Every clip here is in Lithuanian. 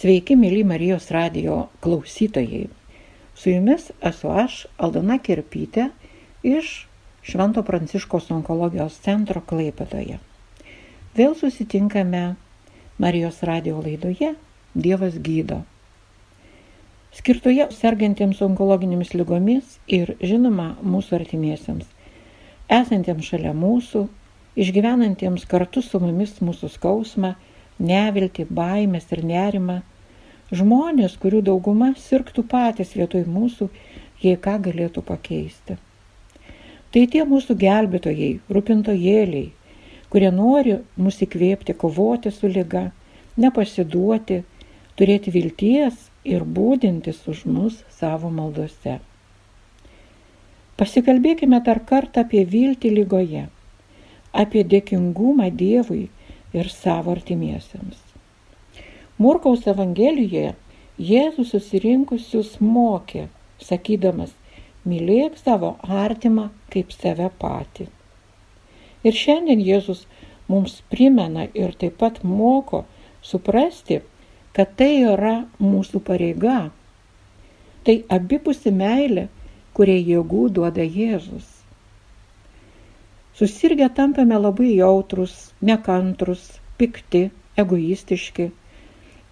Sveiki, mėly Marijos radio klausytojai. Su jumis esu aš, Aldona Kirpytė, iš Švento Pranciškos onkologijos centro Klaipėdoje. Vėl susitinkame Marijos radio laidoje Dievas gydo. Skirtoje sergantiems onkologinėmis lygomis ir, žinoma, mūsų artimiesiems, esantiems šalia mūsų, išgyvenantiems kartu su mumis mūsų skausmą, nevilti, baimės ir nerimą, žmonės, kurių dauguma sirgtų patys vietoj mūsų, jei ką galėtų pakeisti. Tai tie mūsų gelbėtojai, rūpintojėliai, kurie nori mus įkvėpti kovoti su lyga, nepasiduoti, turėti vilties ir būdintis už mus savo maldose. Pasikalbėkime dar kartą apie viltį lygoje, apie dėkingumą Dievui ir savo artimiesiems. Murkaus Evangelijoje Jėzus susirinkusius mokė, sakydamas, mylėk savo artimą kaip save patį. Ir šiandien Jėzus mums primena ir taip pat moko suprasti, kad tai yra mūsų pareiga. Tai abipusi meilė, kurie jėgų duoda Jėzus. Susirgę tampame labai jautrus, nekantrus, pikti, egoistiški.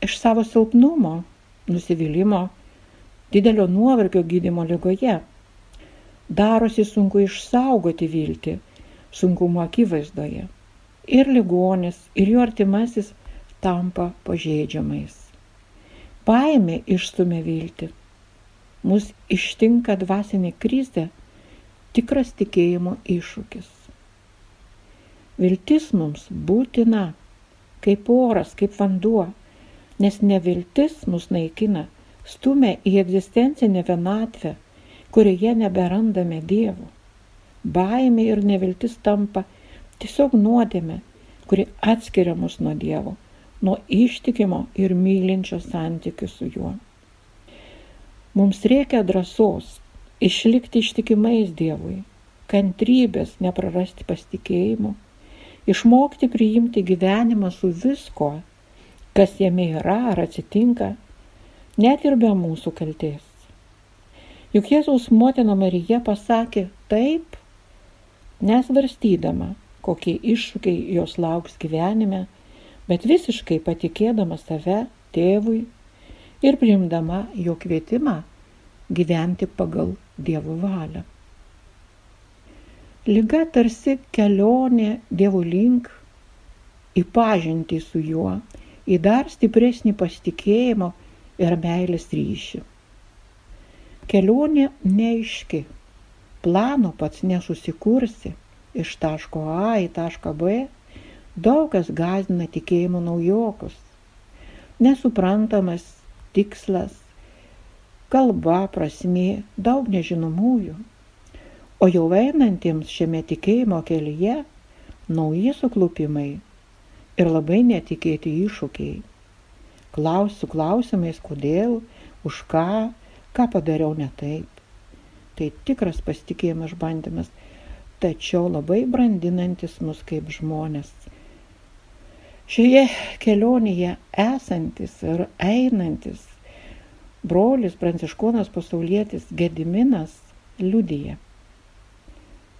Iš savo silpnumo, nusivylimimo, didelio nuovargio gydimo lygoje. Darosi sunku išsaugoti viltį sunkumo akivaizdoje. Ir ligonis, ir jo artimasis tampa pažeidžiamais. Baimė išstumia viltį. Mus ištinka dvasinė krizė, tikras tikėjimo iššūkis. Viltis mums būtina, kaip oras, kaip vanduo, nes neviltis mus naikina, stumia į egzistencinę vienatvę, kurioje neberandame Dievo. Baimė ir neviltis tampa tiesiog nuodėme, kuri atskiria mus nuo Dievo, nuo ištikimo ir mylinčio santykių su juo. Mums reikia drąsos išlikti ištikimais Dievui, kantrybės neprarasti pasitikėjimo išmokti priimti gyvenimą su visko, kas jame yra ar atsitinka, net ir be mūsų kalties. Juk Jėzaus motina Marija pasakė taip, nesvarstydama, kokie iššūkiai jos lauks gyvenime, bet visiškai patikėdama save, tėvui ir priimdama jo kvietimą gyventi pagal Dievo valią. Liga tarsi kelionė Dievo link į pažintį su juo, į dar stipresnį pasitikėjimo ir meilės ryšį. Kelionė neaiški, plano pats nesusikursi iš taško A į tašką B, daug kas gazina tikėjimo naujokus. Nesuprantamas tikslas, kalba, prasmė, daug nežinomųjų. O jau einantiems šiame tikėjimo kelyje nauji suklupimai ir labai netikėti iššūkiai. Klausiu klausimais, kodėl, už ką, ką padariau ne taip. Tai tikras pasitikėjimas bandymas, tačiau labai brandinantis mus kaip žmonės. Šioje kelionėje esantis ir einantis brolis pranciškonas pasaulietis Gediminas liudyje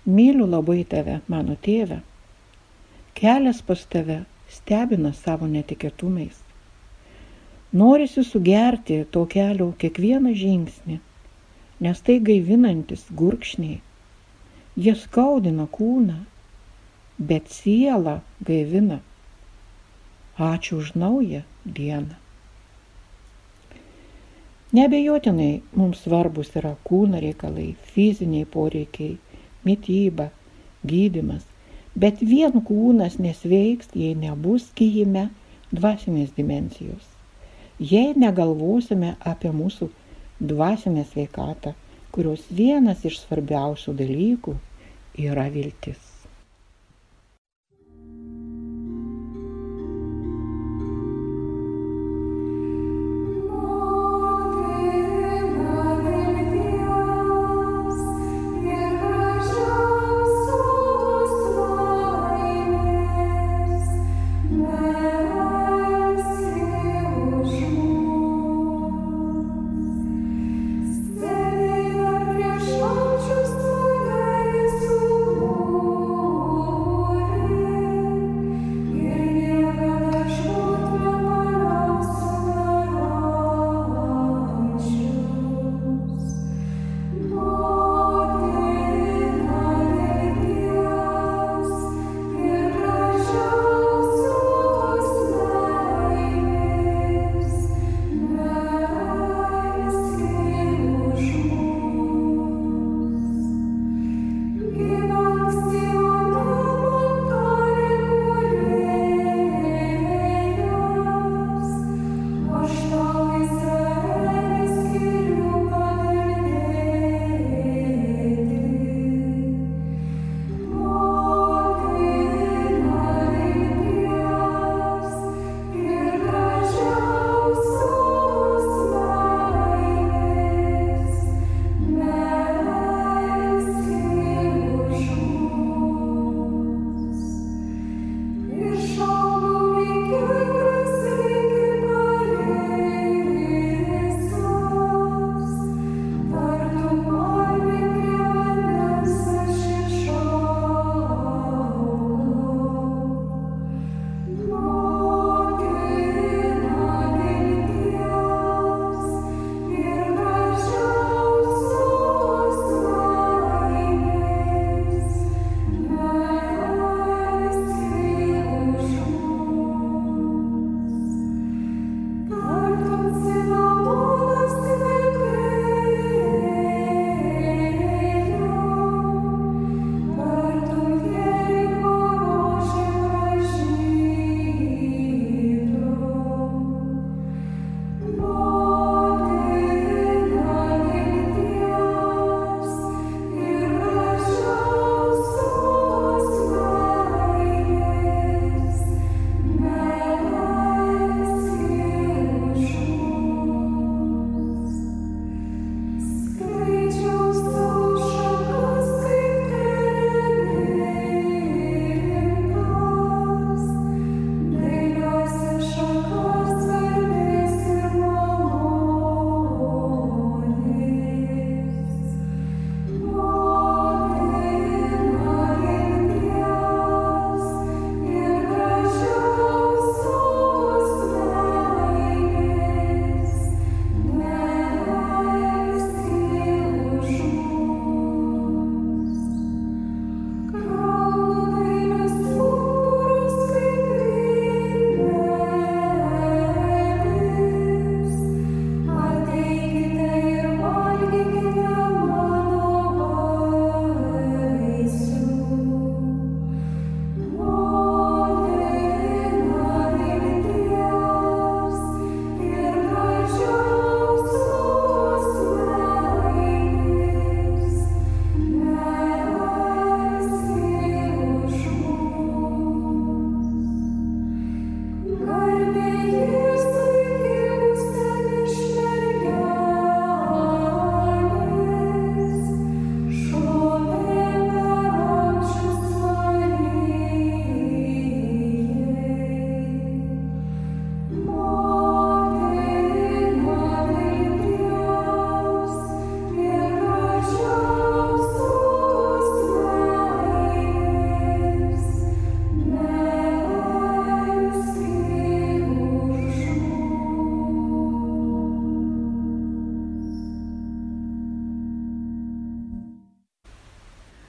Myliu labai tave, mano tėve. Kelias pas tave stebina savo netikėtumais. Norisi sugerti to kelio kiekvieną žingsnį, nes tai gaivinantis gurkšniai. Jie skaudina kūną, bet sielą gaivina. Ačiū už naują dieną. Nebejotinai mums svarbus yra kūno reikalai, fiziniai poreikiai mityba, gydimas. Bet vien kūnas nesveiks, jei nebus gyjime dvasinės dimensijos. Jei negalvosime apie mūsų dvasinę sveikatą, kurios vienas iš svarbiausių dalykų yra viltis.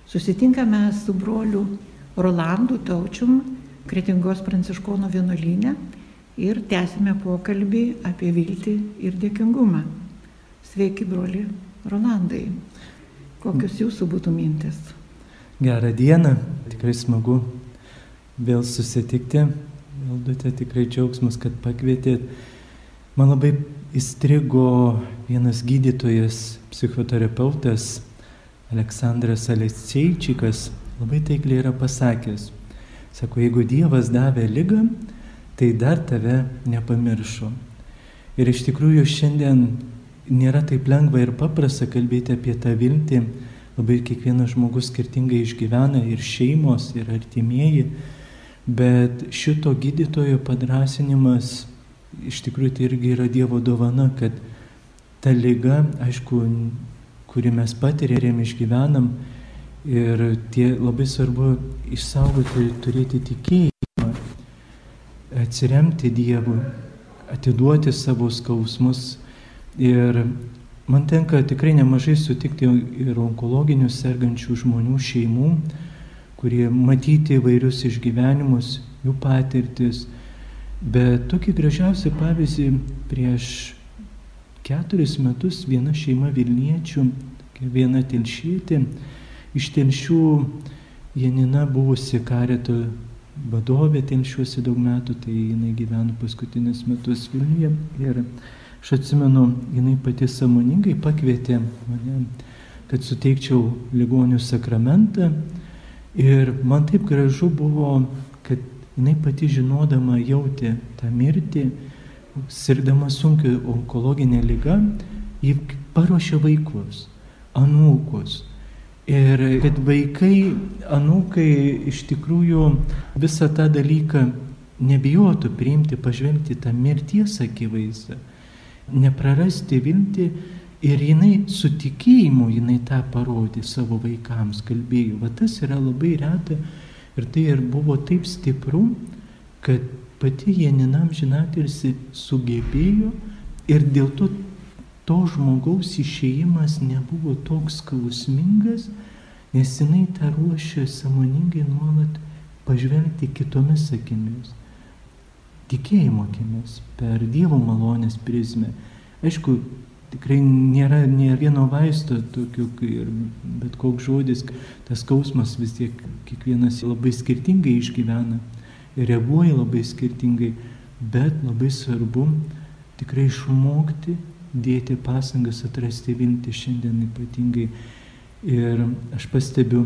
Susitinkame su broliu Rolandu Taučium, Kretingos pranciškonų vienuolynę ir tęsime pokalbį apie viltį ir dėkingumą. Sveiki, broli Rolandai. Kokios jūsų būtų mintis? Gerą dieną, tikrai smagu vėl susitikti. Valdutė tikrai džiaugsmas, kad pakvietėt. Man labai įstrigo vienas gydytojas, psichoterapeutas Aleksandras Aleseičikas labai taikliai yra pasakęs. Sako, jeigu Dievas davė lygą, tai dar tave nepamiršo. Ir iš tikrųjų šiandien nėra taip lengva ir paprasta kalbėti apie tą viltį. Labai kiekvienas žmogus skirtingai išgyvena ir šeimos, ir artimieji. Bet šito gydytojo padrasinimas iš tikrųjų tai irgi yra Dievo dovana, kad ta lyga, aišku, kurį mes patiriam, išgyvenam. Ir tie labai svarbu išsaugoti, turėti tikėjimą, atsiremti Dievui, atiduoti savo skausmus. Ir man tenka tikrai nemažai sutikti ir onkologinių sergančių žmonių šeimų, kurie matyti įvairius išgyvenimus, jų patirtis. Bet tokį gražiausią pavyzdį prieš keturis metus viena šeima Vilniečių, viena telšytė, iš telšių Janina buvusi kareto vadovė telšiuosi daug metų, tai jinai gyveno paskutinius metus Vilniuje. Ir aš atsimenu, jinai pati samoningai pakvietė mane, kad suteikčiau ligonių sakramentą. Ir man taip gražu buvo, kad jinai pati žinodama jautė tą mirtį, sirgdama sunkia onkologinė lyga, ji paruošia vaikus, anūkus. Ir kad vaikai, anūkai iš tikrųjų visą tą dalyką nebijotų priimti, pažvelgti tą mirties akivaizdą, neprarasti viltį ir jinai su tikėjimu jinai tą parodė savo vaikams, kalbėjo. Va tas yra labai reta ir tai ir buvo taip stipru, kad pati Janina amžinatilsi sugebėjo ir dėl to to žmogaus išėjimas nebuvo toks skausmingas, nes jinai tą ruošė samoningai nuolat pažvelgti kitomis akimis, tikėjimo akimis, per Dievo malonės prizmę. Aišku, tikrai nėra nė vieno vaisto tokių, ir bet koks žodis, tas skausmas vis tiek kiekvienas labai skirtingai išgyvena reaguoja labai skirtingai, bet labai svarbu tikrai išmokti dėti pasangas atrasti viltį šiandien ypatingai. Ir aš pastebiu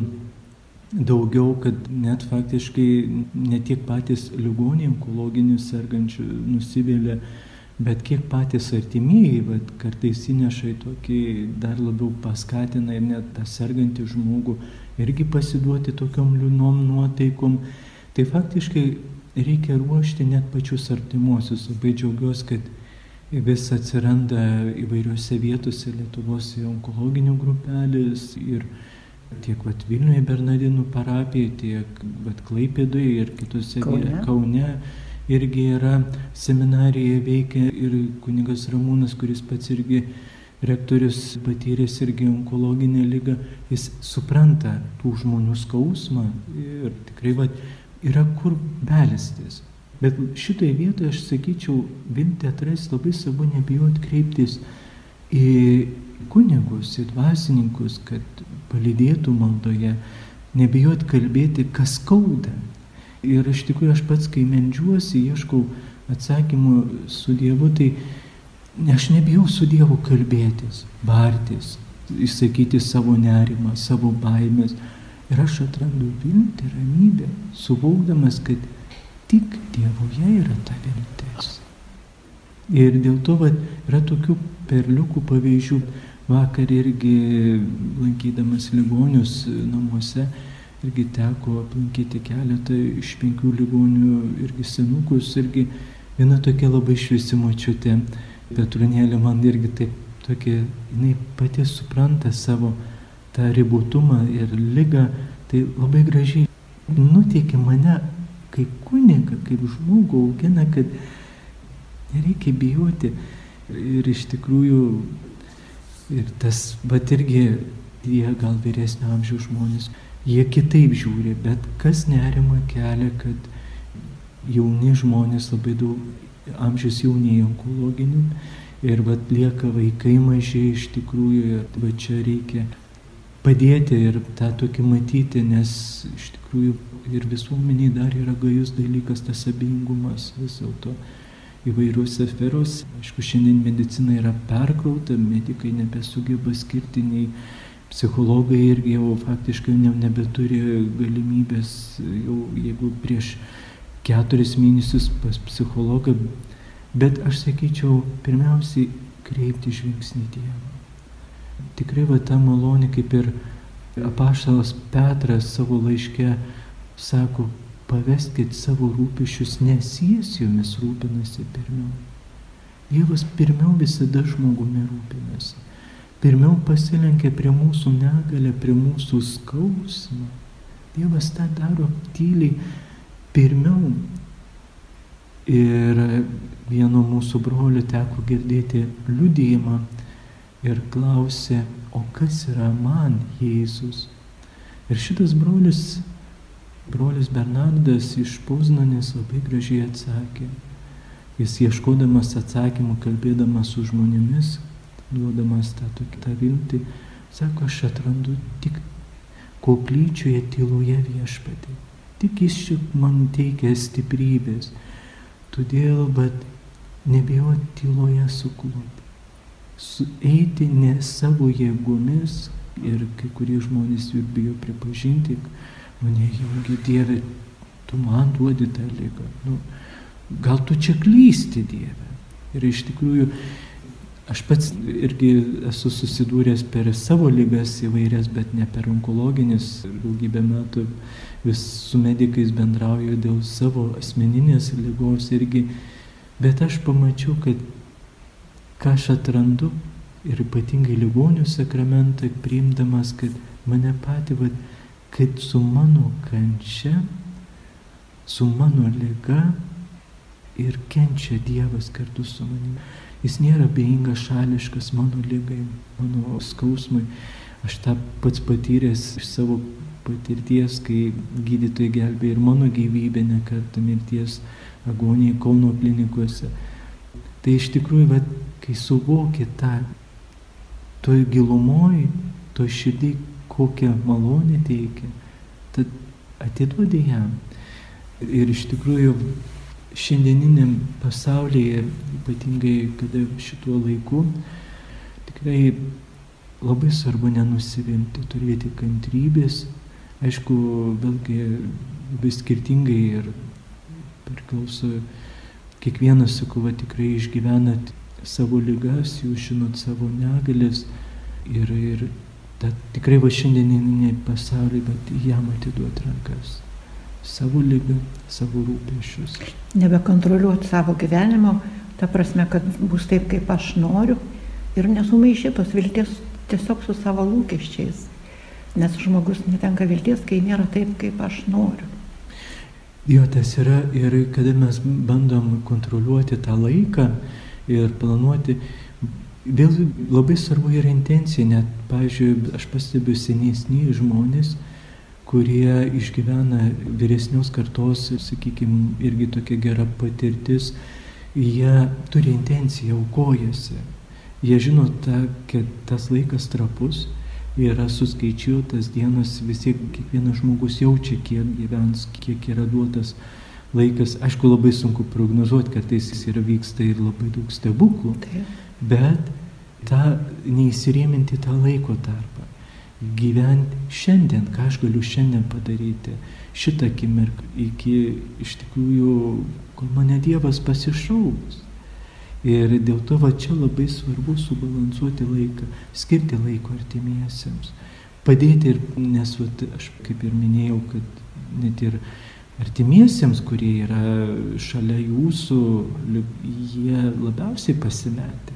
daugiau, kad net faktiškai ne tiek patys ligoniai onkologinių sergančių nusivylę, bet kiek patys artimieji, bet kartais įneša į tokį dar labiau paskatina ir net tą sergantį žmogų irgi pasiduoti tokiom liūnom nuotaikom. Tai faktiškai reikia ruošti net pačius artimuosius. Labai džiaugiuosi, kad vis atsiranda įvairiose vietose Lietuvos onkologinių grupelės ir tiek vat, Vilniuje Bernardinų parapija, tiek vat, Klaipėdoje ir kitose Kaune. Kaune irgi yra seminarija veikia ir kunigas Ramūnas, kuris pats irgi rektorius patyręs irgi onkologinę lygą, jis supranta tų žmonių skausmą ir tikrai vat, yra kur belstis. Bet šitoje vietoje aš sakyčiau, viltį atrasti labai svarbu nebijoti kreiptis į kunigus, į dvasininkus, kad palydėtų maldoje, nebijoti kalbėti, kas skauda. Ir iš tikrųjų aš pats, kai mendžiuosi, ieškau atsakymų su Dievu, tai aš nebijau su Dievu kalbėtis, bartis, išsakyti savo nerimą, savo baimės, Ir aš atrandu viltį, ramybę, suvokdamas, kad tik Dievoje yra ta viltis. Ir dėl to vat, yra tokių perliukų pavyzdžių. Vakar irgi lankydamas ligonius namuose, irgi teko aplankyti keletą iš penkių ligonių, irgi senukus, irgi viena tokia labai šviesi močiutė. Petrunėlė man irgi taip tokia, jinai pati supranta savo tą ribotumą ir lygą, tai labai gražiai nuteikė mane kaip kuniga, kaip žmogų augina, kad nereikia bijoti. Ir iš tikrųjų, ir tas, bet irgi jie gal vyresnio amžiaus žmonės, jie kitaip žiūri, bet kas nerima kelia, kad jauni žmonės labai daug amžius jaunėja onkologinių ir vat lieka vaikai mažiai iš tikrųjų ir va čia reikia padėti ir tą tokį matyti, nes iš tikrųjų ir visuomeniai dar yra gajus dalykas tas abejingumas vis dėlto įvairiuose sferose. Aišku, šiandien medicina yra perkrauta, medikai nebesugeba skirti nei psichologai irgi jau faktiškai ne, nebeturi galimybės, jau jeigu prieš keturis mėnesius pas psichologą, bet aš sakyčiau, pirmiausiai kreipti žvilgsnį Dievą. Tikrai va ta malonė, kaip ir apaštalas Petras savo laiške sako, paveskit savo rūpešius, nes jis jumis rūpinasi pirmiau. Dievas pirmiau visada žmogumi rūpinasi. Pirmiau pasilenkia prie mūsų negalę, prie mūsų skausmą. Dievas tą daro tyliai pirmiau. Ir vieno mūsų brolių teko girdėti liudijimą ir klausė, o kas yra man Jėzus? Ir šitas brolis Brolis Bernardas iš Poznanės labai gražiai atsakė. Jis ieškodamas atsakymų, kalbėdamas su žmonėmis, duodamas tą tokią viltį, sako, aš atrandu tik koplyčioje tyloje viešpatį. Tik jis čia man teikia stiprybės. Todėl, bet nebijoti tyloje suklūpti. Eiti ne savo jėgomis ir kai kurie žmonės juk bijo pripažinti, nu nejaugi Dieve, tu man duodi tą lygą. Nu, gal tu čia klysti Dieve. Ir iš tikrųjų, aš pats irgi esu susidūręs per savo lygas įvairias, bet ne per onkologinis. Daugybę metų vis su medikais bendrauju dėl savo asmeninės lygos irgi. Bet aš pamačiau, kad ką aš atrandu ir ypatingai ligonių sakramentą priimdamas, kad mane patį, vad, kad su mano kančia, su mano lyga ir kenčia Dievas kartu su manimi. Jis nėra beingas šališkas mano lygai, mano skausmui. Aš tą pats patyręs iš savo patirties, kai gydytojai gelbė ir mano gyvybę nekartą mirties agonijai Kauno klinikose. Tai iš tikrųjų, bet kai suvoki tą, toj gilumoj, toj širdį, kokią malonę teikia, tad atiduodi jam. Ir iš tikrųjų šiandieniniam pasaulyje, ypatingai kada šituo laiku, tikrai labai svarbu nenusivilti, turėti kantrybės. Aišku, vėlgi vis skirtingai ir priklauso, kiekvienas, sakau, tikrai išgyvenat savo lygas, jūs žinot savo negalės ir, ir Tad tikrai va šiandieninė pasaulį, bet jam atiduoti rankas. Savo lygą, savo rūpešius. Nebekontroliuoti savo gyvenimo, ta prasme, kad bus taip, kaip aš noriu ir nesumaišytos vilties tiesiog su savo lūkesčiais. Nes žmogus netenka vilties, kai nėra taip, kaip aš noriu. Jo, tas yra ir kada mes bandom kontroliuoti tą laiką ir planuoti, Vėl labai svarbu yra intencija, net, pavyzdžiui, aš pastebiu senesni žmonės, kurie išgyvena vyresnios kartos, sakykime, irgi tokia gera patirtis, jie turi intenciją, aukojasi. Jie žino, ta, kad tas laikas trapus, yra suskaičiuotas dienas, vis tiek kiekvienas žmogus jaučia, kiek gyvens, kiek yra duotas laikas. Aišku, labai sunku prognozuoti, kartais jis yra vyksta ir labai daug stebuklų. Taip bet tą neįsirėminti tą laiko tarpą. Gyventi šiandien, ką aš galiu šiandien padaryti, šitą akimirką, iki iš tikrųjų, kol mane Dievas pasišauks. Ir dėl to va čia labai svarbu subalansuoti laiką, skirti laiko artimiesiems, padėti ir, nes va, aš kaip ir minėjau, kad net ir artimiesiems, kurie yra šalia jūsų, jie labiausiai pasimetė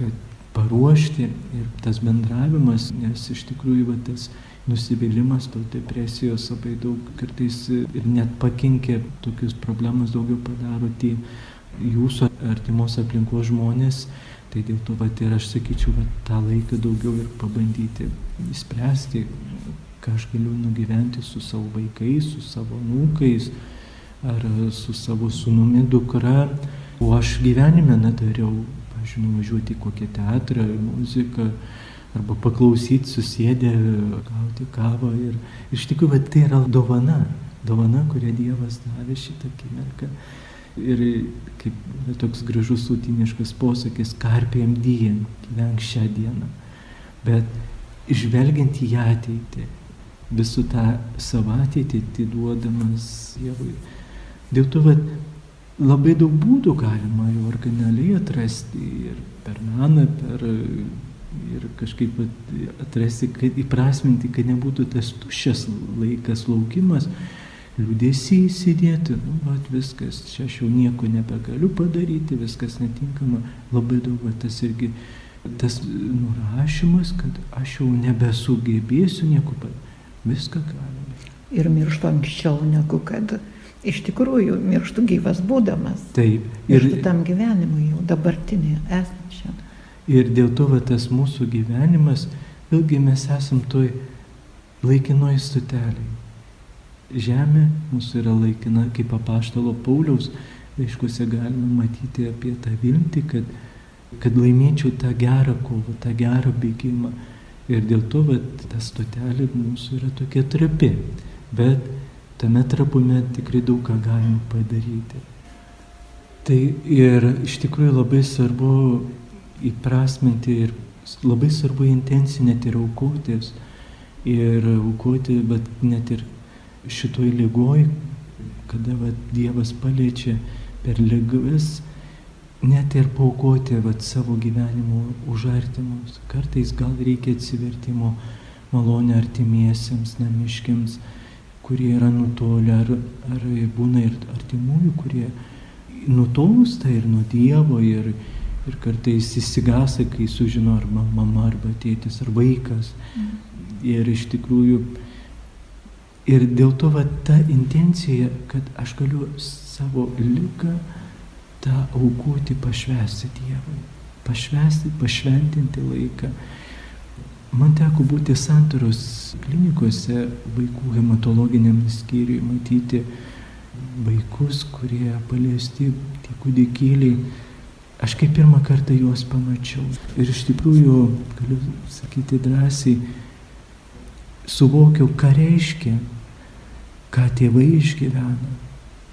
kad paruošti ir tas bendravimas, nes iš tikrųjų va, tas nusivylimas, tos depresijos labai daug kartais ir net pakenkia tokius problemas daugiau padaro tie jūsų artimos aplinkos žmonės. Tai dėl to, vat, ir aš sakyčiau, vat, tą laiką daugiau ir pabandyti įspręsti, ką aš galiu nugyventi su savo vaikais, su savo nūkais ar su savo sunumi dukra, o aš gyvenime nedariau, pažiūrėjau, nuvažiuoti į kokį teatrą, muziką, arba paklausyti, susėdę, gauti kavą. Ir iš tikrųjų, tai yra dovana, dovana, kurią Dievas davė šitą akimirką. Ir kaip toks gražus sutiniškas posakis, karpėm dien, gyvenk šią dieną. Bet žvelgiant į ateitį, visų tą savo ateitį atiduodamas Dievui. Dėl to, kad labai daug būdų galima jau originaliai atrasti ir per meną, per ir kažkaip atrasti, kad įprasminti, kad nebūtų tas tuščias laikas, laukimas, liūdėsiai įsidėti, nu, va, viskas, čia aš jau nieko nebegaliu padaryti, viskas netinkama, labai daug, va, tas irgi, tas nurašymas, kad aš jau nebesugebėsiu nieko padaryti, viską galime. Ir mirštu anksčiau negu kad iš tikrųjų mirštu gyvas būdamas. Taip. Ir mirštu tam gyvenimui jau dabartinėje esančiam. Ir dėl to va, tas mūsų gyvenimas, vėlgi mes esam toj laikinoj stotelėje. Žemė mūsų yra laikina, kaip apaštalo Pauliaus laiškuose galime matyti apie tą viltį, kad, kad laimėčiau tą gerą kovą, tą gerą bėgimą. Ir dėl to va, ta stotelė mūsų yra tokia trapi. Bet tame trapume tikrai daug ką galim padaryti. Tai ir iš tikrųjų labai svarbu įprasminti ir labai svarbu intencijai net ir aukotis. Ir aukoti, bet net ir šitoj lygoj, kada va, Dievas paliečia per lygas, net ir paukoti va, savo gyvenimo už artimus. Kartais gal reikia atsivertimo malonę artimiesiems, namiškiams kurie yra nutolę, ar, ar būna ir artimųjų, kurie nutolsta ir nuo Dievo, ir, ir kartais įsigasa, kai sužino arba mama, arba tėtis, ar vaikas. Mm. Ir iš tikrųjų, ir dėl to va ta intencija, kad aš galiu savo lygą tą aukoti, pašvesti Dievui, pašvesti, pašventinti laiką. Man teko būti santaros klinikose vaikų hematologiniam skyriui, matyti vaikus, kurie paliesti, tie kūdikėliai. Aš kaip pirmą kartą juos pamačiau. Ir iš tikrųjų, galiu sakyti drąsiai, suvokiau, ką reiškia, ką tėvai išgyvena.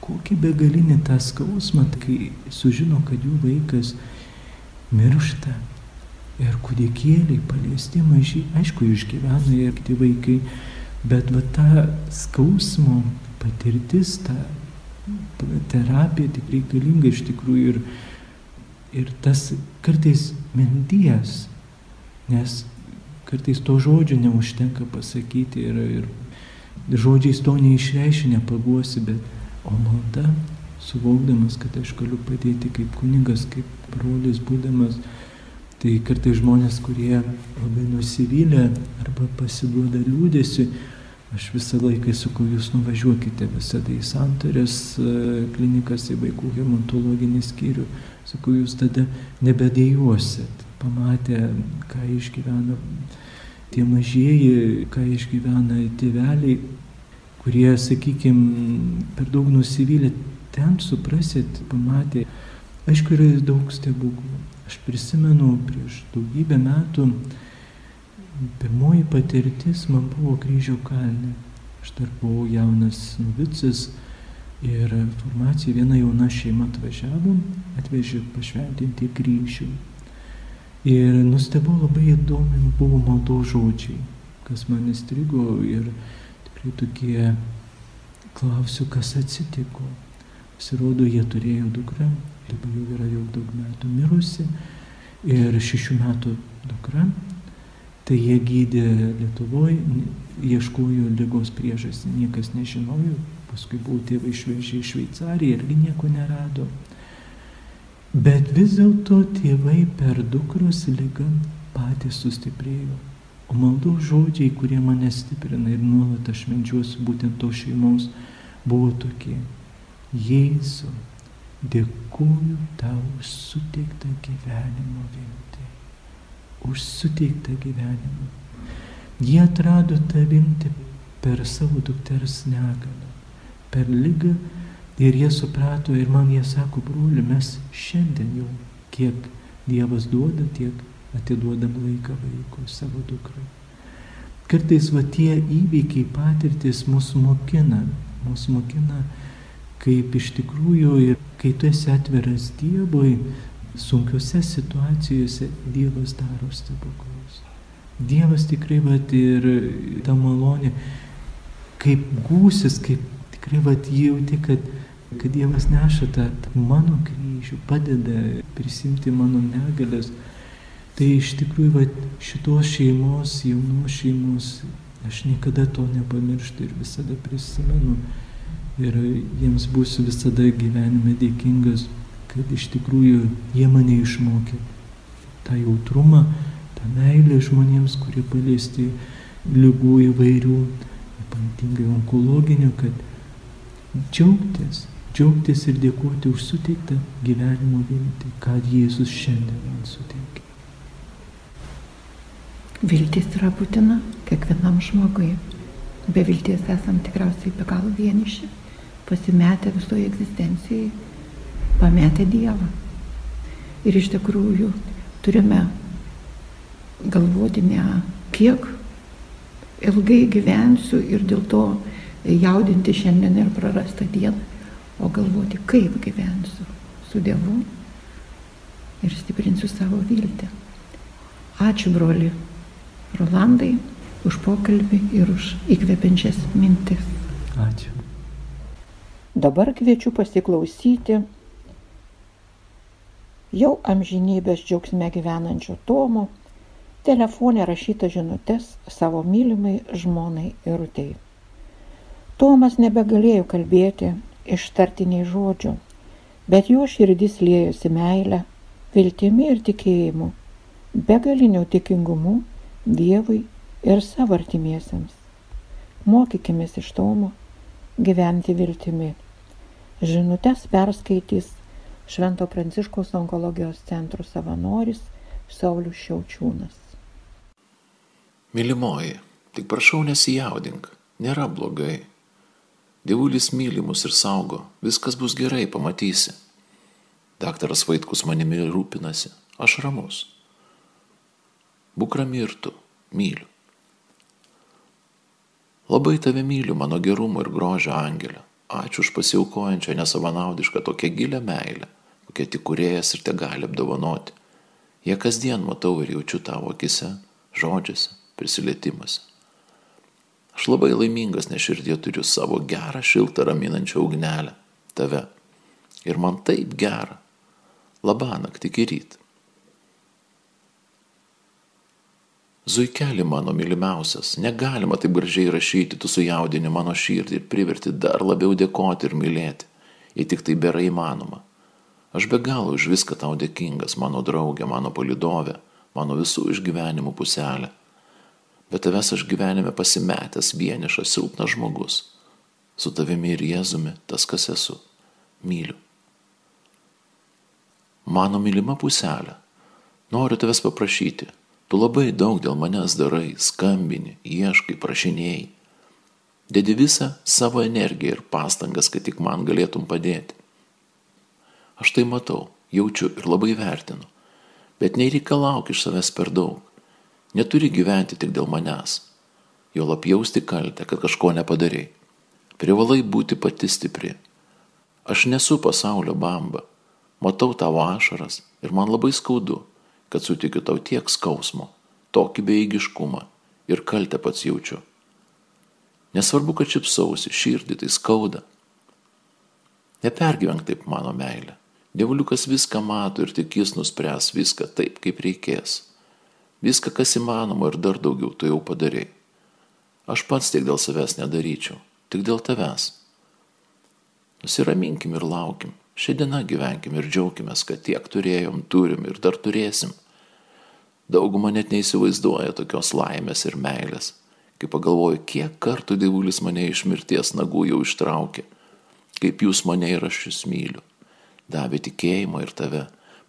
Kokį begalinį tą skausmą, kai sužino, kad jų vaikas miršta ir kūdikėliai paliesti maži, aišku, išgyvena ir kiti vaikai, bet va ta skausmo patirtis, ta terapija tikrai galinga iš tikrųjų ir, ir tas kartais minties, nes kartais to žodžio neužtenka pasakyti ir, ir žodžiais to neišreiškia, nepaguosi, bet o malda, suvokdamas, kad aš galiu padėti kaip kunigas, kaip brolis, būdamas Tai kartai žmonės, kurie labai nusivylę arba pasiduoda liūdėsi, aš visą laiką sakau, jūs nuvažiuokite visada į santarės e, klinikas, į vaikų hematologinį skyrių. Sakau, jūs tada nebedėjuosit, pamatę, ką išgyvena tie mažieji, ką išgyvena tėveliai, kurie, sakykime, per daug nusivylę, ten suprasit, pamatė. Aišku, yra daug stebuklų. Aš prisimenu prieš daugybę metų, pirmoji patirtis man buvo kryžių kalne. Aš dar buvau jaunas novicas ir formacija viena jauna šeima atvažiavo, atvežė pašventinti kryžių. Ir nustebau labai įdomi buvo maldo žodžiai, kas man įstrigo ir tokie klausiu, kas atsitiko. Pasirodo, jie turėjo dukrą dabar jau yra jau daug metų mirusi ir šešių metų dukra. Tai jie gydė Lietuvoje, ieškojo lygos priežastį, niekas nežinojo, paskui buvo tėvai išvežę į Šveicariją irgi nieko nerado. Bet vis dėlto tėvai per dukros lygą patys sustiprėjo. O maldų žodžiai, kurie mane stiprina ir nuolat aš medžiuosiu būtent to šeimos, buvo tokie. Jėzu, Dėkuoju tau už suteiktą gyvenimo viltį, už suteiktą gyvenimą. Jie atrado tą viltį per savo dukters negalą, per lygą ir jie suprato ir man jie sako, broli, mes šiandien jau kiek Dievas duoda, tiek atiduodam laiką vaikui, savo dukrai. Kartais va tie įvykiai, patirtis mus mokina, mus mokina, kaip iš tikrųjų ir kai tu esi atviras Dievui, sunkiose situacijose Dievas daro stebuklus. Dievas tikrai, vat, ir ta malonė, kaip gūsis, kaip tikrai, vat, jauti, kad, kad Dievas neša tą, tą mano kryžių, padeda prisimti mano negalės. Tai iš tikrųjų, vat, šitos šeimos, jaunos šeimos, aš niekada to nepamirštu ir visada prisimenu. Ir jiems būsiu visada gyvenime dėkingas kad iš tikrųjų jie mane išmokė tą jautrumą, tą meilę žmonėms, kurie paliesti lygų įvairių, ypatingai onkologinių, kad džiaugtis, džiaugtis ir dėkoti už suteiktą gyvenimo viltį, ką Jėzus šiandien man suteikė. Viltis yra būtina kiekvienam žmogui. Be vilties esam tikriausiai be galo vieniši, pasimetę visoje egzistencijoje pametę Dievą. Ir iš tikrųjų turime galvoti ne kiek ilgai gyvensiu ir dėl to jaudinti šiandien ir prarastą dieną, o galvoti, kaip gyvensiu su Dievu ir stiprinsiu savo viltį. Ačiū, broli Rolandai, už pokalbį ir už įkvepiančias mintis. Ačiū. Dabar kviečiu pasiklausyti jau amžinybės džiaugsme gyvenančio Tomo, telefonė rašyta žinutės savo mylimai žmonai Irutei. Tomas nebegalėjo kalbėti ištartiniai žodžių, bet jo širdis liejosi meilę, viltimi ir tikėjimu, begaliniu tikingumu Dievui ir savo artimiesiems. Mokykimės iš Tomo gyventi viltimi. Žinutės perskaitys Švento Pranciškaus onkologijos centro savanoris Saulis Šiaučiūnas. Mylimoji, tik prašau nesijaudink, nėra blogai. Dievulis myli mus ir saugo, viskas bus gerai, pamatysi. Daktaras Vaitkus manimi rūpinasi, aš ramus. Būk rami ir tu, myliu. Labai tave myliu, mano gerumo ir grožio angelė. Ačiū už pasiaukojančią nesavanaudišką tokią gilę meilę kokie tik kuriejas ir te gali apdovanoti. Jie kasdien matau ir jaučiu tavo akise, žodžiuose, prisilietimuose. Aš labai laimingas, nes širdie turiu savo gerą, šiltą, raminančią ugnelę - tave. Ir man taip gera. Labanak tik į rytą. Zuikelį mano mylimiausias, negalima taip gražiai rašyti, tu sujaudini mano širdį ir priverti dar labiau dėkoti ir mylėti, jei tik tai berai įmanoma. Aš be galo už viską tau dėkingas, mano draugė, mano palidovė, mano visų išgyvenimų puselė. Bet tavęs aš gyvenime pasimetęs, vienišas, silpnas žmogus. Su tavimi ir Jėzumi tas, kas esu. Myliu. Mano mylima puselė. Noriu tavęs paprašyti. Tu labai daug dėl manęs darai, skambini, ieškai, prašinėjai. Dedi visą savo energiją ir pastangas, kad tik man galėtum padėti. Aš tai matau, jaučiu ir labai vertinu. Bet nereikalauk iš savęs per daug. Neturi gyventi tik dėl manęs. Jo lapjausti kaltę, kad kažko nepadarėjai. Privalai būti pati stipri. Aš nesu pasaulio bamba. Matau tavo ašaras ir man labai skaudu, kad sutikiu tau tiek skausmo, tokį beigiškumą ir kaltę pats jaučiu. Nesvarbu, kad šipsausi, širdį tai skauda. Nepergyvenk taip mano meilė. Dievuliukas viską mato ir tik jis nuspręs viską taip, kaip reikės. Viską, kas įmanoma ir dar daugiau tu jau padarėjai. Aš pats tiek dėl savęs nedaryčiau, tik dėl tavęs. Nusiraminkim ir laukim. Šiandieną gyvenkim ir džiaugimės, kad tiek turėjom, turim ir dar turėsim. Dauguma net neįsivaizduoja tokios laimės ir meilės, kai pagalvoju, kiek kartų dievulis mane iš mirties nagų jau ištraukė, kaip jūs mane ir aš jūs myliu davė tikėjimą ir tave,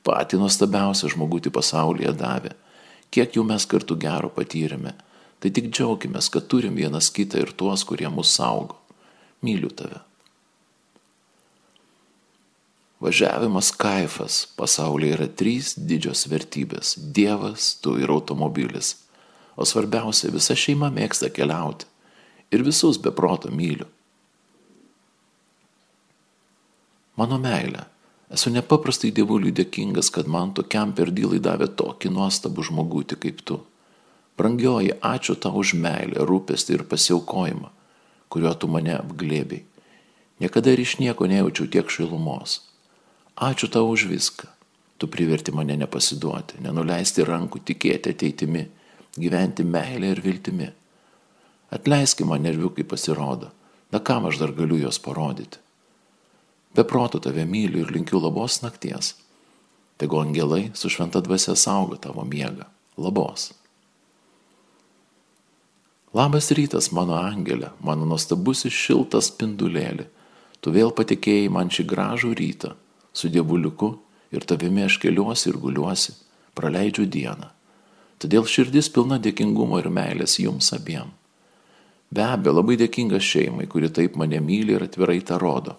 patį nuostabiausią žmogutį pasaulyje davė. Kiek jau mes kartu gero patyrėme, Tai tik džiaugiamės, kad turim vienas kitą ir tuos, kurie mus saugo. Myliu tave. Važiavimas kaifas. Pasaulyje yra trys didžios vertybės - Dievas, tu ir automobilis. O svarbiausia, visa šeima mėgsta keliauti. Ir visus be proto myliu. Mano meilė. Esu nepaprastai dievuliui dėkingas, kad man tokiam per dylai davė tokį nuostabų žmogutį kaip tu. Brangioji, ačiū tau už meilę, rūpestį ir pasiaukojimą, kuriuo tu mane apglėbiai. Niekada ir iš nieko nejaučiau tiek šilumos. Ačiū tau už viską. Tu priverti mane nepasiduoti, nenuleisti rankų, tikėti ateitimi, gyventi meilę ir viltimi. Atleiski man nerviukai pasirodo, na kam aš dar galiu juos parodyti. Be proto tave myliu ir linkiu labos nakties. Tegu angelai su šventa dvasia saugo tavo miegą. Labos. Labas rytas, mano angelė, mano nuostabusis šiltas spindulėlį. Tu vėl patikėjai man šį gražų rytą. Su dievuliuku ir tavimi aš keliuosi ir guliuosi, praleidžiu dieną. Todėl širdis pilna dėkingumo ir meilės jums abiem. Be abejo, labai dėkingas šeimai, kuri taip mane myli ir atvirai tą rodo.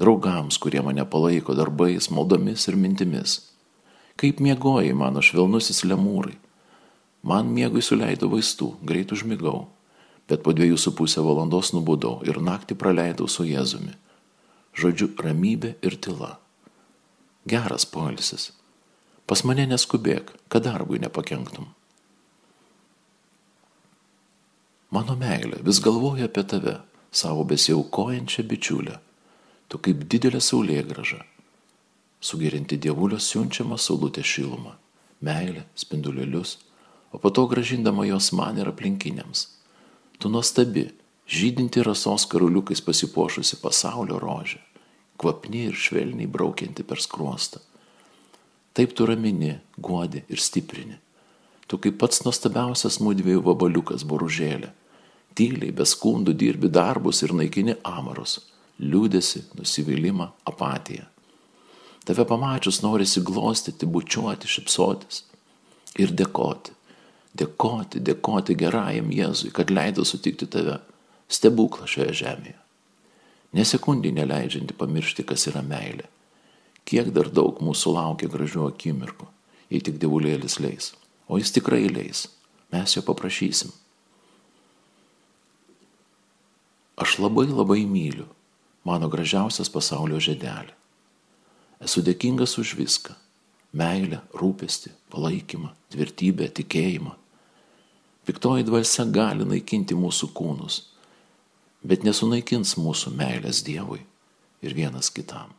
Draugams, kurie mane palaiko darbais, maldomis ir mintimis. Kaip miegoji mano švelnusis lemūrai Man miegui suleido vaistų, greit užmigau, bet po dviejų su pusę valandos nubudau ir naktį praleidau su Jėzumi. Žodžiu, ramybė ir tyla. Geras poilsis. Pas mane neskubėk, kad darbui nepakenktum. Mano meilė vis galvoja apie tave, savo besiaukojančią bičiulę. Tu kaip didelė saulė graža. Sugerinti dievulio siunčiamą saulutę šilumą, meilę, spindulėlius o po to gražindama jos man ir aplinkiniams. Tu nuostabi, žydinti rasos karuliukais pasipošusi pasaulio rožė, kvapni ir švelniai braukianti per skruostą. Taip tu ramini, guodi ir stiprini. Tu kaip pats nuostabiausias mūdviejų vabaliukas boružėlė. Tyliai, be skundų dirbi darbus ir naikini amarus, liūdėsi, nusivylimą, apatiją. Tave pamačius norisi glostyti, bučiuoti, šipsotis ir dėkoti dėkoti, dėkoti gerajam Jėzui, kad leido sutikti tave, stebuklą šioje žemėje. Nesekundį neleidžianti pamiršti, kas yra meilė. Kiek dar daug mūsų laukia gražių akimirkų, jei tik dievulėlis leis. O jis tikrai leis. Mes jo paprašysim. Aš labai labai myliu mano gražiausias pasaulio žedelį. Esu dėkingas už viską - meilę, rūpestį, palaikymą, tvirtybę, tikėjimą Piktoji dvasia gali naikinti mūsų kūnus, bet nesunaikins mūsų meilės Dievui ir vienas kitam.